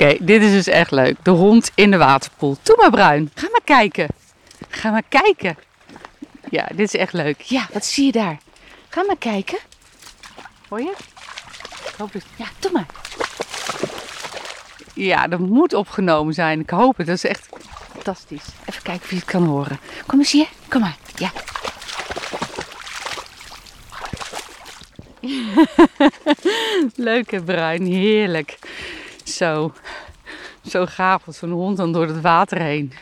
Oké, dit is dus echt leuk. De hond in de waterpoel. Doe maar bruin. Ga maar kijken. Ga maar kijken. Ja, dit is echt leuk. Ja, wat zie je daar? Ga maar kijken. Hoor je? Ik hoop dat... Ja, doe maar. Ja, dat moet opgenomen zijn. Ik hoop het. Dat is echt fantastisch. Even kijken of je het kan horen. Kom eens hier. Kom maar. Ja. Leuk hè, Bruin. Heerlijk. Zo. Zo gaaf als zo'n hond dan door het water heen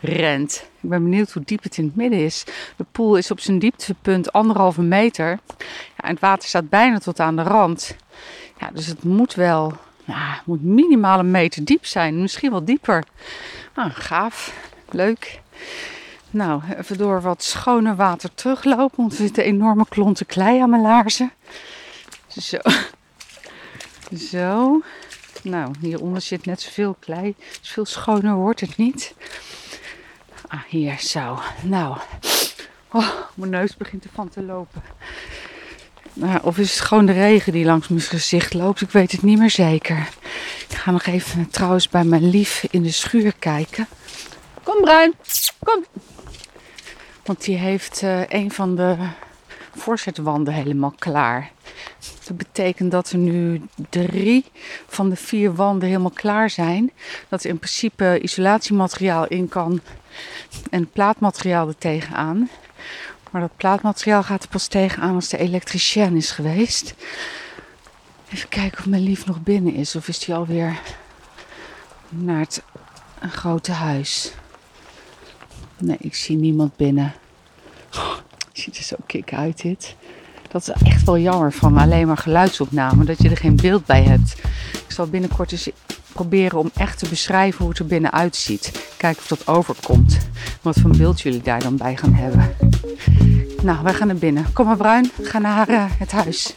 rent. Ik ben benieuwd hoe diep het in het midden is. De poel is op zijn dieptepunt anderhalve meter. Ja, en het water staat bijna tot aan de rand. Ja, dus het moet wel, nou, moet minimaal een meter diep zijn. Misschien wel dieper. Nou, gaaf. Leuk. Nou, even door wat schone water teruglopen. Want er zitten enorme klonten klei aan mijn laarzen. Zo. Zo. Nou, hieronder zit net zoveel klei. Dus veel schoner wordt het niet. Ah, hier, zo. Nou. Oh, mijn neus begint ervan te lopen. Nou, of is het gewoon de regen die langs mijn gezicht loopt? Ik weet het niet meer zeker. Ik ga nog even trouwens bij mijn lief in de schuur kijken. Kom Bruin, kom. Want die heeft uh, een van de voorzetwanden helemaal klaar. Dat betekent dat er nu drie van de vier wanden helemaal klaar zijn. Dat er in principe isolatiemateriaal in kan en plaatmateriaal er tegenaan. Maar dat plaatmateriaal gaat er pas tegenaan als de elektricien is geweest. Even kijken of mijn lief nog binnen is. Of is hij alweer naar het grote huis. Nee, ik zie niemand binnen. Oh, ziet er zo kik uit dit. Dat is echt wel jammer van alleen maar geluidsopname. Dat je er geen beeld bij hebt. Ik zal binnenkort eens proberen om echt te beschrijven hoe het er binnenuit ziet. Kijken of dat overkomt. Wat voor beeld jullie daar dan bij gaan hebben. Nou, wij gaan naar binnen. Kom maar Bruin, ga naar uh, het huis.